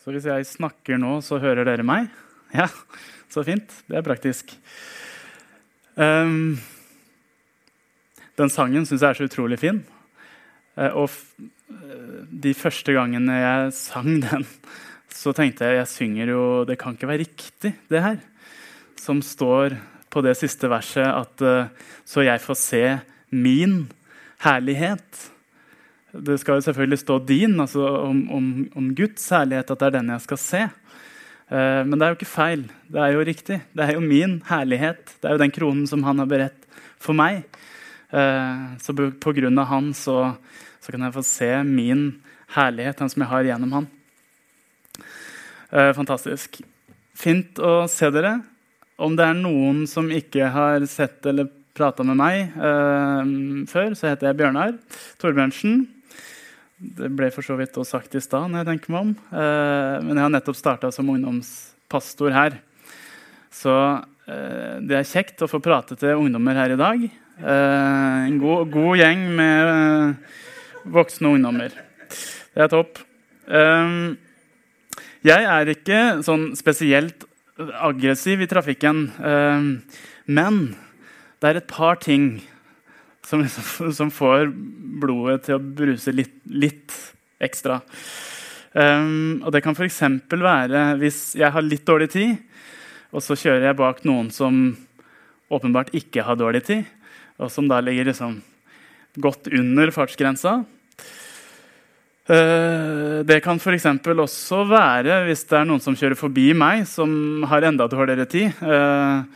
Så hvis jeg snakker nå, så hører dere meg? Ja, så fint. Det er praktisk. Um, den sangen syns jeg er så utrolig fin. Uh, og uh, de første gangene jeg sang den, så tenkte jeg jeg synger jo Det kan ikke være riktig, det her. Som står på det siste verset at uh, Så jeg får se min herlighet. Det skal jo selvfølgelig stå din, altså om, om, om, Guds herlighet, at det er den jeg skal se. Uh, men det er jo ikke feil. Det er jo riktig. Det er jo min herlighet. Det er jo den kronen som han har beredt for meg. Uh, så på, grunn av han så, så, kan jeg få se min herlighet, den som jeg har gjennom han. Uh, fantastisk. Fint å se dere. Om det er noen som ikke har sett eller prata med meg før, så heter jeg Bjørnar Torbjørnsen. Det ble for så vidt også sagt i stad, når jeg tenker meg om. Eh, men jeg har nettopp starta som ungdomspastor her. Så eh, det er kjekt å få prate til ungdommer her i dag. Eh, en god, god, gjeng med voksne ungdommer. Det er topp. Jeg er ikke sånn spesielt aggressiv i trafikken, men det er et par ting som, som, får blodet til å bruse litt, litt ekstra. Um, og det kan f.eks. være hvis jeg har litt dårlig tid, og så kjører jeg bak noen som åpenbart ikke har dårlig tid, og som da ligger liksom godt under fartsgrensa. Uh, det kan f.eks. også være hvis det er noen som kjører forbi meg, som har enda dårligere tid. Uh,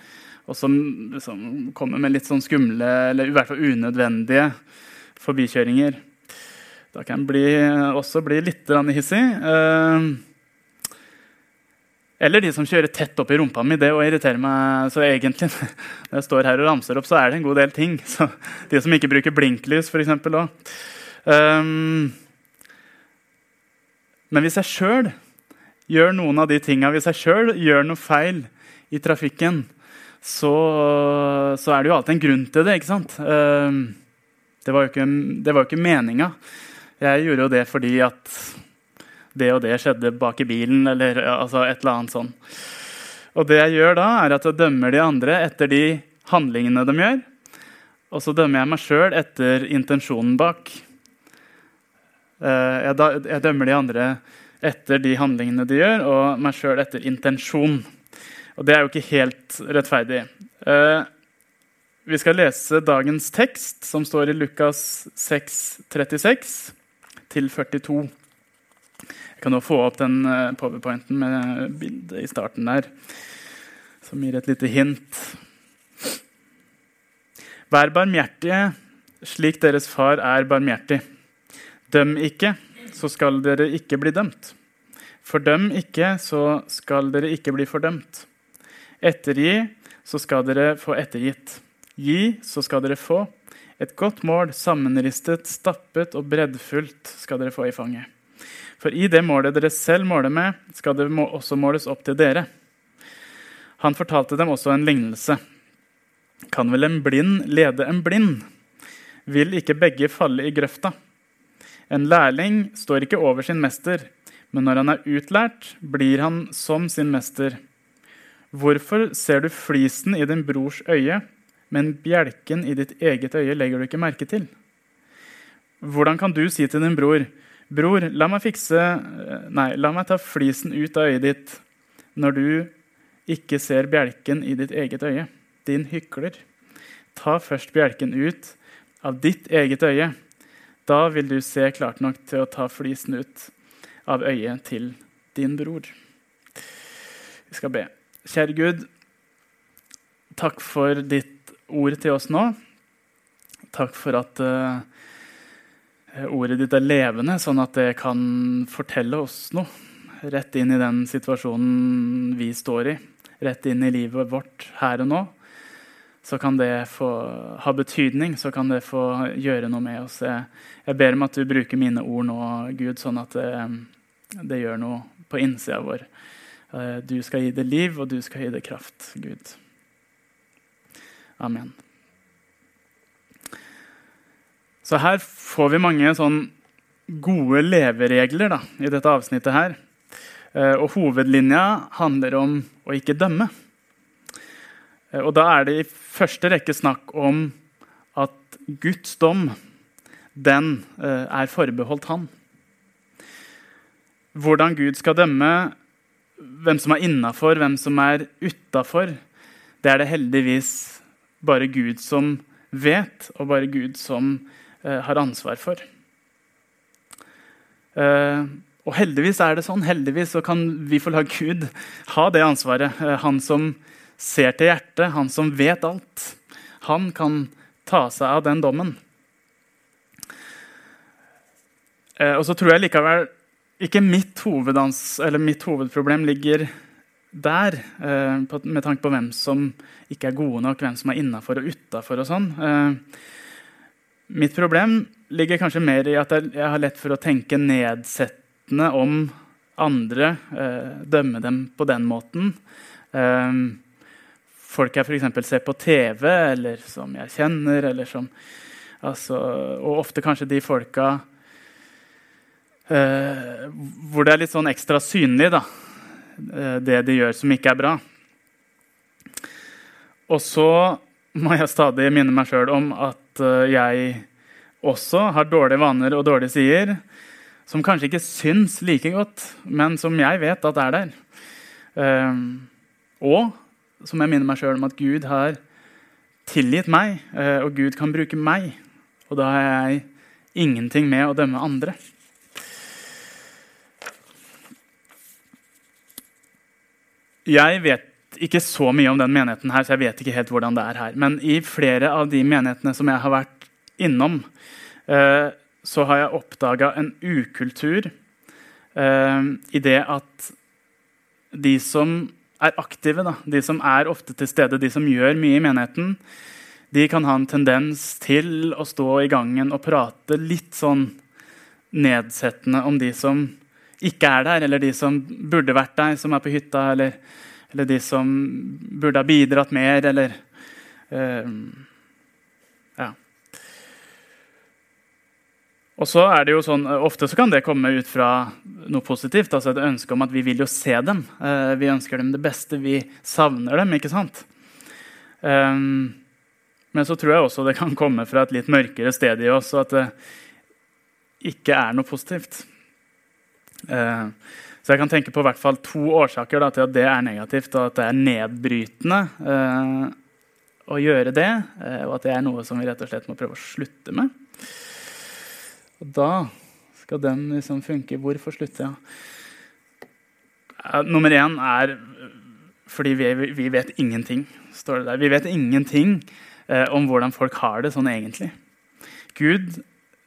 og som liksom, kommer med litt sånn skumle eller i hvert fall unødvendige forbikjøringer. Da kan bli, også bli litt hissig. Eh, eller de som kjører tett opp i rumpa mi. Det å irritere meg. Så egentlig, når jeg står her og ramser opp, så er det en god del ting. Så de som ikke bruker blinklys, f.eks. òg. Um, men hvis jeg sjøl gjør noen av de tinga, hvis jeg sjøl gjør noe feil i trafikken, så, så, er det jo alltid en grunn til det. ikke sant? Ehm, det var jo ikke, det ikke meninga. Jeg gjorde jo det fordi at det og det skjedde bak i bilen, eller altså et eller annet sånn. Og det jeg gjør da, er at jeg dømmer de andre etter de handlingene de gjør. Og så dømmer jeg meg sjøl etter intensjonen bak. Eh, jeg dømmer de andre etter de handlingene de gjør, og meg sjøl etter intensjon. Og det er jo ikke helt rettferdig. Eh, vi skal lese dagens tekst, som står i Lukas 6, 36 til 42. Jeg kan nå få opp den eh, powerpointen med bildet i starten der, som gir et lite hint. Vær barmhjertige slik deres far er barmhjertig. Døm ikke, så skal dere ikke bli dømt. Fordøm ikke, så skal dere ikke bli fordømt. Ettergi, så skal dere få ettergitt. Gi, så skal dere få. Et godt mål, sammenristet, stappet og breddfullt skal dere få i fanget. For i det målet dere selv måler med, skal det også måles opp til dere. Han fortalte dem også en lignelse. Kan vel en blind lede en blind? Vil ikke begge falle i grøfta? En lærling står ikke over sin mester, men når han er utlært, blir han som sin mester. Hvorfor ser du flisen i din brors øye, men bjelken i ditt eget øye legger du ikke merke til? Hvordan kan du si til din bror, 'Bror, la meg fikse Nei, la meg ta flisen ut av øyet ditt', når du ikke ser bjelken i ditt eget øye? Din hykler. Ta først bjelken ut av ditt eget øye. Da vil du se klart nok til å ta flisen ut av øyet til din bror. Vi skal be. Kjære Gud, takk for ditt ord til oss nå. Takk for at uh, ordet ditt er levende, sånn at det kan fortelle oss noe. Rett inn i den situasjonen vi står i. Rett inn i livet vårt her og nå. Så kan det få ha betydning, så kan det få gjøre noe med oss. Jeg, jeg ber om at du bruker mine ord nå, Gud, sånn at det, det gjør noe på innsida vår. Eh, du skal gi det liv, og du skal gi det kraft, Gud. Amen. Så her får vi mange sånn gode leveregler da, i dette avsnittet her. Eh, og hovedlinja handler om å ikke dømme. Eh, og da er det i første rekke snakk om at Guds dom, den er forbeholdt han. Hvordan Gud skal dømme hvem som er innafor, hvem som er utafor, det er det heldigvis bare Gud som vet, og bare Gud som eh, har ansvar for. Eh, og heldigvis er det sånn. Heldigvis så kan vi få la Gud ha det ansvaret. Eh, han som ser til hjertet, han som vet alt. Han kan ta seg av den dommen. Eh, og så tror jeg likevel ikke mitt, hovedans, mitt hovedproblem ligger der, eh, med tanke på hvem som ikke er gode nok, hvem som er innafor og utafor. Sånn. Eh, mitt problem ligger kanskje mer i at jeg har lett for å tenke nedsettende om andre. Eh, dømme dem på den måten. folk jeg f.eks. ser på TV, eller som jeg kjenner, eller som altså, Og ofte kanskje de folka hvor det er litt sånn ekstra synlig, da Eh, det de gjør som ikke er bra. Og så må jeg stadig minne meg sjøl om at eh, jeg også har dårlige vaner og dårlige sider som kanskje ikke syns like godt, men som jeg vet at er der. Eh, og som jeg minner meg sjøl om at Gud har tilgitt meg, og Gud kan bruke meg. Og da har jeg ingenting med å dømme andre. Jeg vet ikke så mye om den menigheten, her, så jeg vet ikke helt hvordan det er her. Men i flere av de menighetene som jeg har vært innom, eh, så har jeg oppdaga en ukultur eh, i det at de som er aktive, da, de som er ofte til stede, de som gjør mye i menigheten, de kan ha en tendens til å stå i gangen og prate litt sånn nedsettende om de som ikke er der, eller de som burde vært der, som er på hytta, eller, eller de som burde ha bidratt mer, eller uh, Ja. Og så er det jo sånn, Ofte så kan det komme ut fra noe positivt. altså Et ønske om at vi vil jo se dem. Uh, vi ønsker dem det beste. Vi savner dem. ikke sant? Um, men så tror jeg også det kan komme fra et litt mørkere sted i oss, og at det ikke er noe positivt. Eh, så jeg kan tenke på hvert fall to årsaker da, til at det er negativt, og at det er nedbrytende eh, å gjøre det. Eh, og at det er noe som vi rett og slett må prøve å slutte med. Og da skal den liksom funke. Hvorfor slutte? Ja. Nummer én er fordi vi, vi, vet ingenting. står det der. Vi vet ingenting eh, om hvordan folk har det sånn egentlig. Gud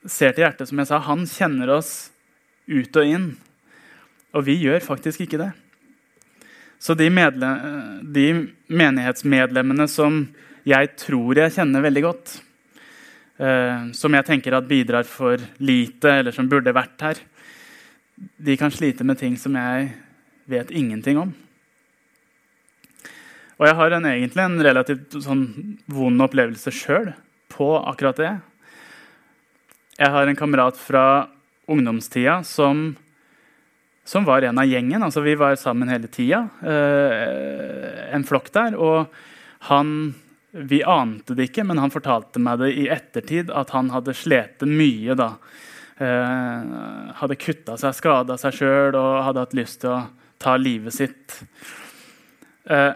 ser til hjertet, som jeg sa. Han kjenner oss ut og inn. Og vi gjør faktisk ikke det. Så de, de, menighetsmedlemmene som jeg tror jeg kjenner veldig godt, eh, som jeg tenker at bidrar for lite, eller som burde vært her, de kan slite med ting som jeg vet ingenting om. Og jeg har en, egentlig en relativt sånn vond opplevelse sjøl på akkurat det. Jeg har en kamerat fra ungdomstida som som var en av gjengen. Altså, vi var sammen hele tida, eh, en flokk der. Og han Vi ante det ikke, men han fortalte meg det i ettertid at han hadde slitt mye da. Eh, hadde kutta seg, skada seg sjøl og hadde hatt lyst til å ta livet sitt. Eh,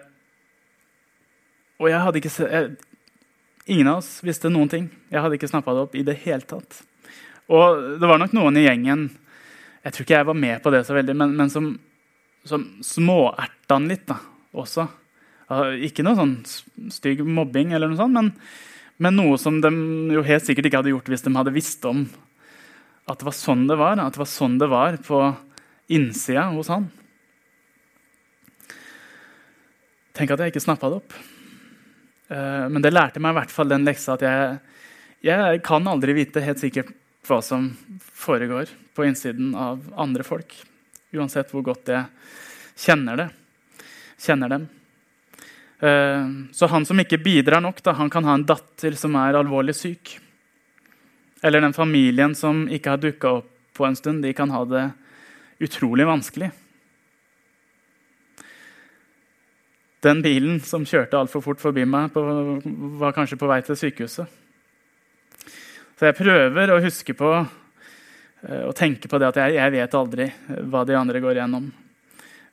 og jeg hadde ikke jeg, Ingen av oss visste noen ting. Jeg hadde ikke snappa det opp i det hele tatt. Og det var nok noen i gjengen jeg tror ikke jeg var med på det så veldig, men, men som, som småerta han litt da, også. Ikke noe sånn stygg mobbing, eller noe sånt, men, men, noe som de jo helt sikkert ikke hadde gjort hvis de hadde visst om at det var sånn det var. At det var sånn det var på innsida hos han. Tenk at jeg ikke snappa det opp. Eh, men det lærte meg i hvert fall den leksa at jeg, jeg kan aldri vite helt sikkert hva som foregår på innsiden av andre folk. Uansett hvor godt jeg kjenner det. Kjenner dem. Eh, så han som ikke bidrar nok, da, han kan ha en datter som er alvorlig syk. Eller den familien som ikke har dukka opp på en stund, de kan ha det utrolig vanskelig. Den bilen som kjørte altfor fort forbi meg, på, var kanskje på vei til sykehuset. Så jeg prøver å huske på eh, og tenke på det at jeg, jeg vet aldri hva de andre går igjennom.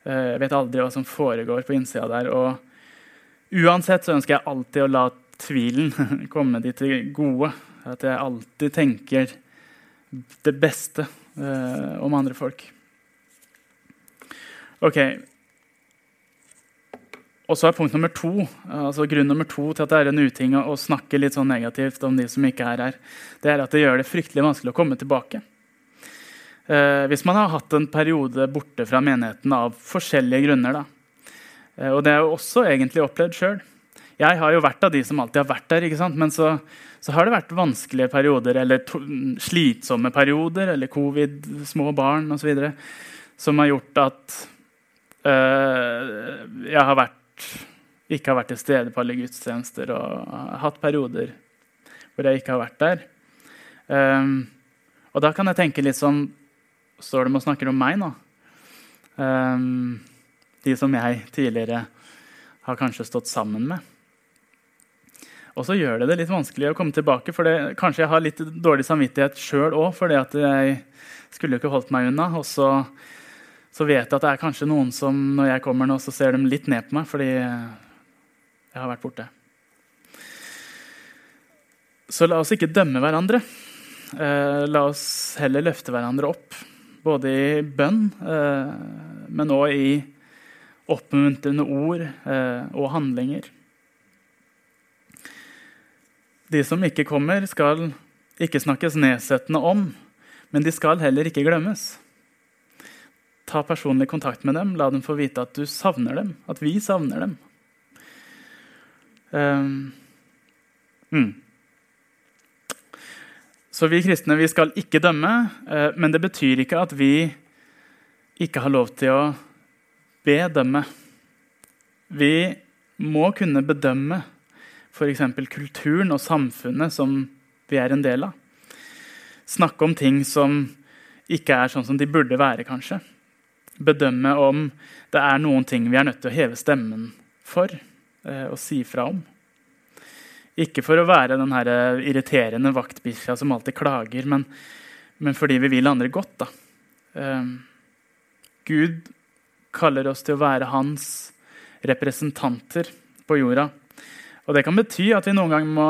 Eh, jeg vet aldri hva som foregår på innsida der. Og uansett så ønsker jeg alltid å la tvilen komme de til gode. At jeg alltid tenker det beste eh, om andre folk. Ok, og så er punkt nummer to, altså Grunn nummer to til at det er en uting å snakke litt sånn negativt om de som ikke er her, det er at det gjør det fryktelig vanskelig å komme tilbake. Eh, hvis man har hatt en periode borte fra menigheten av forskjellige grunner. Da. Eh, og det har jeg også egentlig opplevd sjøl. Jeg har jo vært av de som alltid har vært der, ikke sant? men så, så har det vært vanskelige perioder, eller to, slitsomme perioder, eller covid, små barn osv., som har gjort at eh, jeg har vært ikke har vært til stede på alle gudstjenester og hatt perioder hvor jeg ikke har vært der. Um, og da kan jeg tenke litt sånn Står de og snakker om meg nå? Um, de som jeg tidligere har kanskje stått sammen med. Og så gjør det det litt vanskelig å komme tilbake. for det, Kanskje jeg har litt dårlig samvittighet sjøl òg, at jeg skulle jo ikke holdt meg unna. Og så så vet jeg at det er kanskje noen som når jeg kommer nå, så ser de litt ned på meg fordi jeg har vært borte. Så la oss ikke dømme hverandre. Eh, la oss heller løfte hverandre opp. Både i bønn, eh, men òg i oppmuntrende ord eh, og handlinger. De som ikke kommer, skal ikke snakkes nedsettende om, men de skal heller ikke glemmes. Ta personlig kontakt med dem. La dem få vite at du savner dem. At vi savner dem. Um, mm. Så vi kristne vi skal ikke dømme, uh, men det betyr ikke at vi ikke har lov til å bedømme. Vi må kunne bedømme f.eks. kulturen og samfunnet som vi er en del av. Snakke om ting som ikke er sånn som de burde være, kanskje bedømme om det er noen ting vi er nødt til å heve stemmen for eh, og si fra om. Ikke for å være den eh, irriterende vaktbikkja som alltid klager, men, men, fordi vi vil andre godt. Eh, Gud kaller oss til å være hans representanter på jorda. Og det kan bety at vi noen ganger må,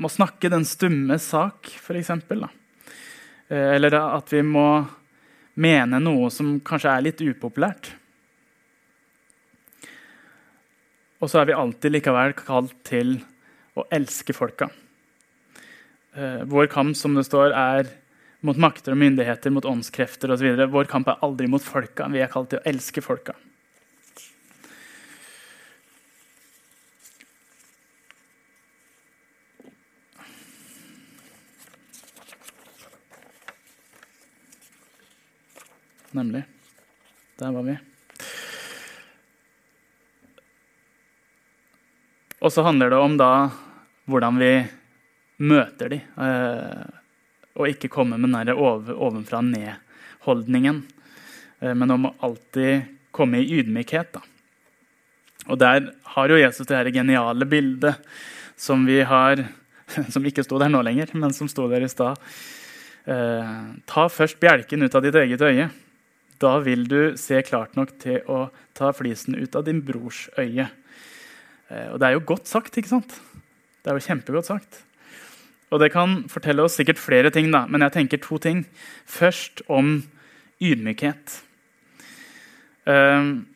må snakke den stumme sak, f.eks. Eh, eller at vi må mene noe som kanskje er litt upopulært. Og så er vi alltid likevel kalt til å elske folka. Eh, vår kamp som det står, er mot makter og myndigheter, mot åndskrefter osv. Vår kamp er aldri mot folka. Vi er kalt til å elske folka. Nemlig. Der var vi. Og så handler det om da hvordan vi møter de, eh, og ikke komme med den ovenfra ned-holdningen. Eh, men om å alltid komme i ydmykhet. Da. Og der har jo Jesus det her geniale bildet som vi har Som ikke sto der nå lenger, men som sto der i stad. Eh, ta først bjelken ut av ditt eget øye. Da vil du se klart nok til å ta flisen ut av din brors øye. Eh, og det er jo godt sagt, ikke sant? Det er jo kjempegodt sagt. Og det kan fortelle oss sikkert flere ting, da, men jeg tenker to ting. Først om ydmykhet. Um,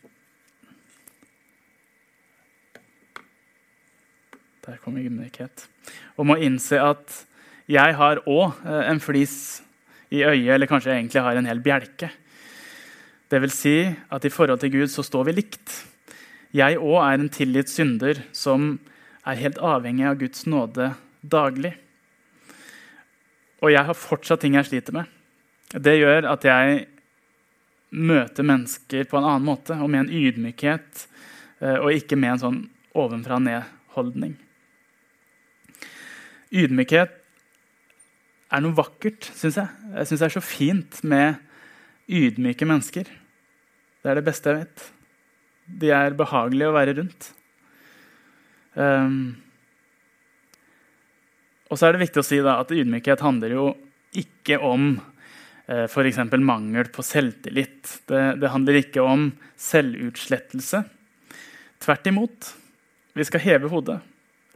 der kom ydmykhet. Om å innse at jeg har òg eh, en flis i øyet, eller kanskje jeg egentlig har en hel bjelke. Det vil si at i forhold til Gud så står vi likt. Jeg òg er en tilgitt synder som er helt avhengig av Guds nåde daglig. Og jeg har fortsatt ting jeg sliter med. Det gjør at jeg møter mennesker på en annen måte og med en ydmykhet, eh, og ikke med en sånn ovenfra-ned-holdning. Ydmykhet er noe vakkert, syns jeg. Jeg syns det er så fint med ydmyke mennesker. Det er det beste jeg vet. De er behagelige å være rundt. Um, og så er det viktig å si da, at ydmykhet handler jo ikke om eh, f.eks. mangel på selvtillit. Det, det, handler ikke om selvutslettelse. Tvert imot. Vi skal heve hodet.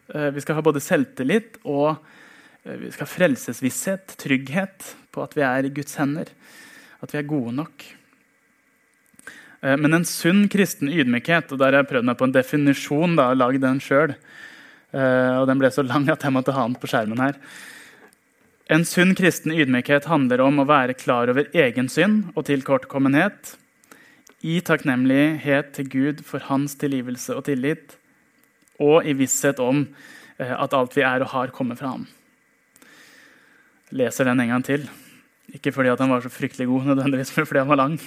Eh, vi skal ha både selvtillit og eh, vi skal ha frelsesvisshet, trygghet på at vi er i Guds hender. At vi er gode nok. Eh, men en sunn kristen ydmykhet, og der har jeg prøvd meg på en definisjon, da, lagd den sjøl, Uh, og den ble så lang at jeg måtte ha den på skjermen her. En sunn kristen ydmykhet handler om å være klar over egen synd og tilkortkommenhet, i takknemlighet til Gud for hans tilgivelse og tillit, og i visshet om uh, at alt vi er og har, kommer fra ham. Leser den en gang til. Ikke fordi han var så fryktelig god, nødvendigvis, men fordi han var lang.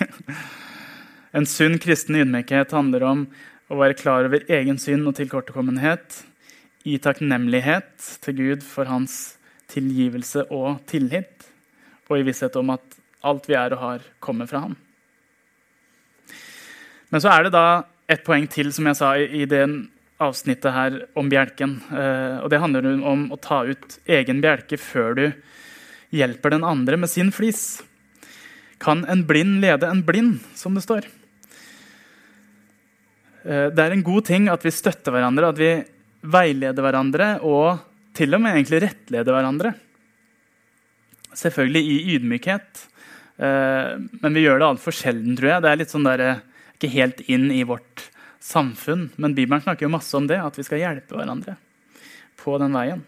en sunn kristen ydmykhet handler om å være klar over egen synd og tilkortekommenhet, i takknemlighet til Gud for hans tilgivelse og tillit, og i visshet om at alt vi er og har, kommer fra ham. Men så er det da et poeng til, som jeg sa i det avsnittet her om bjelken. Eh, og Det handler om å ta ut egen bjelke før du hjelper den andre med sin flis. Kan en blind lede en blind, som det står? Eh, det er en god ting at vi støtter hverandre, at vi veileder hverandre og til og med egentlig rettleder hverandre. Selvfølgelig i ydmykhet, eh, men vi gjør det altfor sjelden, tror jeg. Det er litt sånn der, eh, ikke helt inn i vårt samfunn. Men Bibelen snakker jo masse om det, at vi skal hjelpe hverandre på den veien.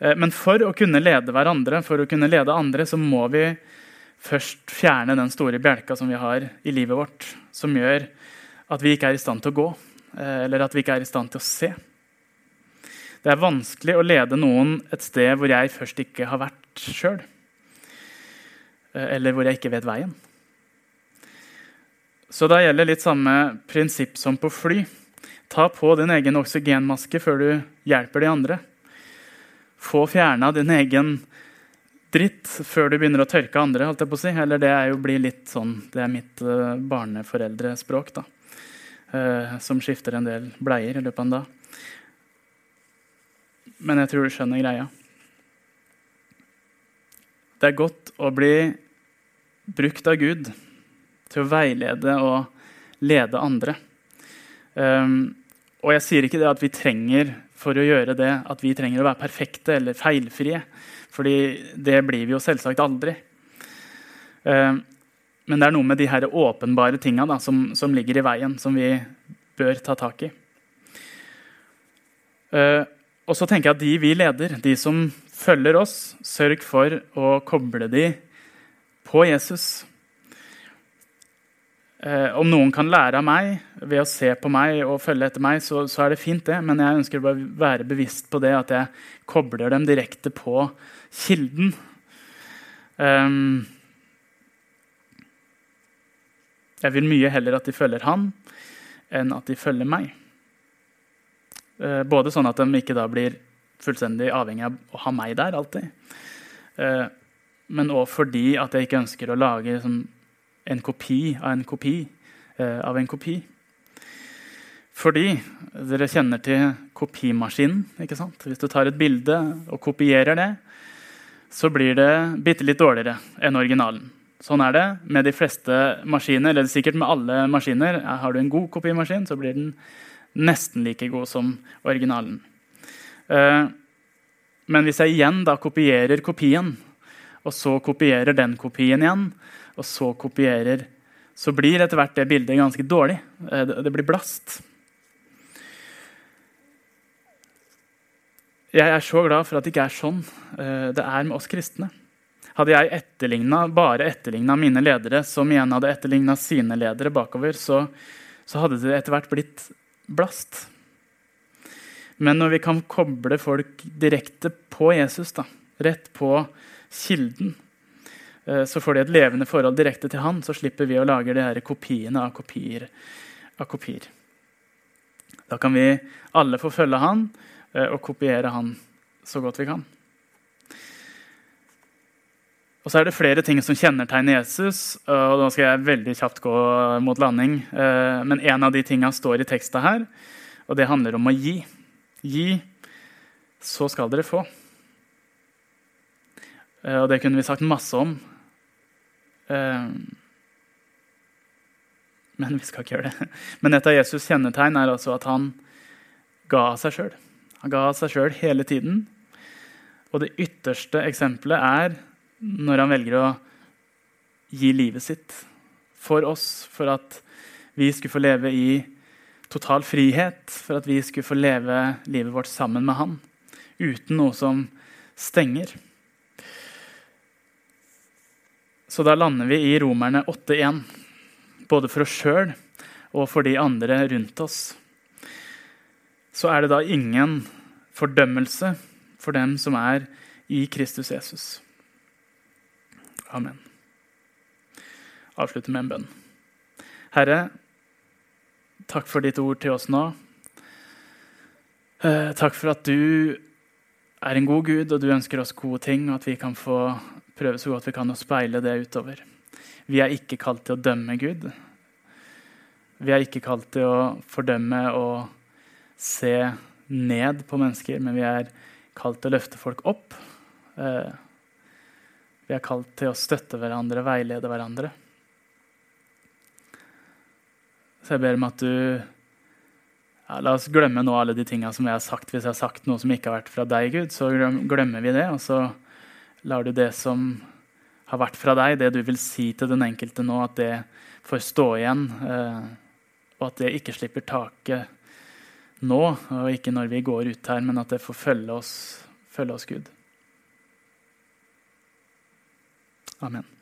Eh, men for å kunne lede hverandre, for å kunne lede andre, så må vi først fjerne den store bjelka som vi har i livet vårt, som gjør at vi ikke er i stand til å gå. Eh, eller at vi ikke er i stand til å se. Det er vanskelig å lede noen et sted hvor jeg først ikke har vært sjøl. Eh, eller hvor jeg ikke vet veien. Så da gjelder litt samme prinsipp som på fly. Ta på din egen oksygenmaske før du hjelper de andre. Få fjerna din egen dritt før du begynner å tørke andre. holdt jeg på å si. Eller det er jo blir litt sånn, det er mitt uh, barneforeldrespråk. da eh, som skifter en del bleier i løpet av en dag. Men jeg tror du skjønner greia. Det er godt å bli brukt av Gud til å veilede og lede andre. Um, og jeg sier ikke det at vi trenger for å gjøre det, at vi trenger å være perfekte eller feilfrie. fordi det blir vi jo selvsagt aldri. Um, men det er noe med de her åpenbare tinga som, som, ligger i veien, som vi bør ta tak i. Uh, og så tenker jeg at de vi leder, de som følger oss, sørg for å koble de på Jesus. Uh, om noen kan lære av meg ved å se på meg og følge etter meg, så, så er det fint, det. Men jeg ønsker å være bevisst på det at jeg kobler dem direkte på kilden. Um, Jeg vil mye heller at de følger han, enn at de følger meg. Uh, både sånn at de ikke da blir fullstendig avhengig av å ha meg der alltid. Uh, men òg fordi at jeg ikke ønsker å lage liksom, en kopi av en kopi eh, av en kopi. Fordi dere kjenner til kopimaskinen. ikke sant? Hvis du tar et bilde og kopierer det, så blir det bitte litt dårligere enn originalen. Sånn er det med de fleste maskiner, eller sikkert med alle maskiner. Har du en god kopimaskin, så blir den nesten like god som originalen. Eh, men hvis jeg igjen da kopierer kopien, og så kopierer den kopien igjen, og så kopierer Så blir etter hvert det bildet ganske dårlig. Eh, det blir blast. Jeg er så glad for at det ikke er sånn eh, det er med oss kristne. Hadde jeg etterlignet, bare etterligna mine ledere, som igjen hadde etterligna sine ledere bakover, så, så, hadde det etter hvert blitt blast. Men når vi kan koble folk direkte på Jesus, da, rett på kilden, så får de et levende forhold direkte til han, så slipper vi å lage de her kopiene av kopier. Av kopier. Da kan vi alle få følge han eh, og kopiere han så godt vi kan. Og så er det flere ting som kjennetegner Jesus. og Da skal jeg veldig kjapt gå mot landing. Eh, men en av de tingene står i teksta her, og det handler om å gi. Gi, så skal dere få. Eh, og det kunne vi sagt masse om. Eh, men vi skal ikke gjøre det. Men et av Jesus' kjennetegn er altså at han ga av seg sjøl. Han ga av seg sjøl hele tiden. Og det ytterste eksempelet er når han velger å gi livet sitt for oss, for at vi skulle få leve i total frihet, for at vi skulle få leve livet vårt sammen med han, uten noe som stenger. Så da lander vi i Romerne 8.1, både for oss sjøl og for de andre rundt oss. Så er det da ingen fordømmelse for dem som er i Kristus Jesus. Amen. Avslutter med en bønn. Herre, takk for ditt ord til oss nå. Eh, takk for at du er en god Gud, og du ønsker oss gode ting, og at vi kan få prøve så godt vi kan å speile det utover. Vi er ikke kalt til å dømme Gud. Vi er ikke kalt til å fordømme og se ned på mennesker, men vi er kalt til å løfte folk opp. Eh, vi er kalt til å støtte hverandre, veilede hverandre. Så jeg ber om at du ja, La oss glemme nå alle de tinga som jeg har sagt. Hvis jeg har sagt noe som ikke har vært fra deg, Gud, så glemmer vi det. Og så lar du det som har vært fra deg, det du vil si til den enkelte nå, at det får stå igjen. Eh, og at det ikke slipper taket nå, og ikke når vi går ut her, men at det får følge oss, følge oss Gud. Amen.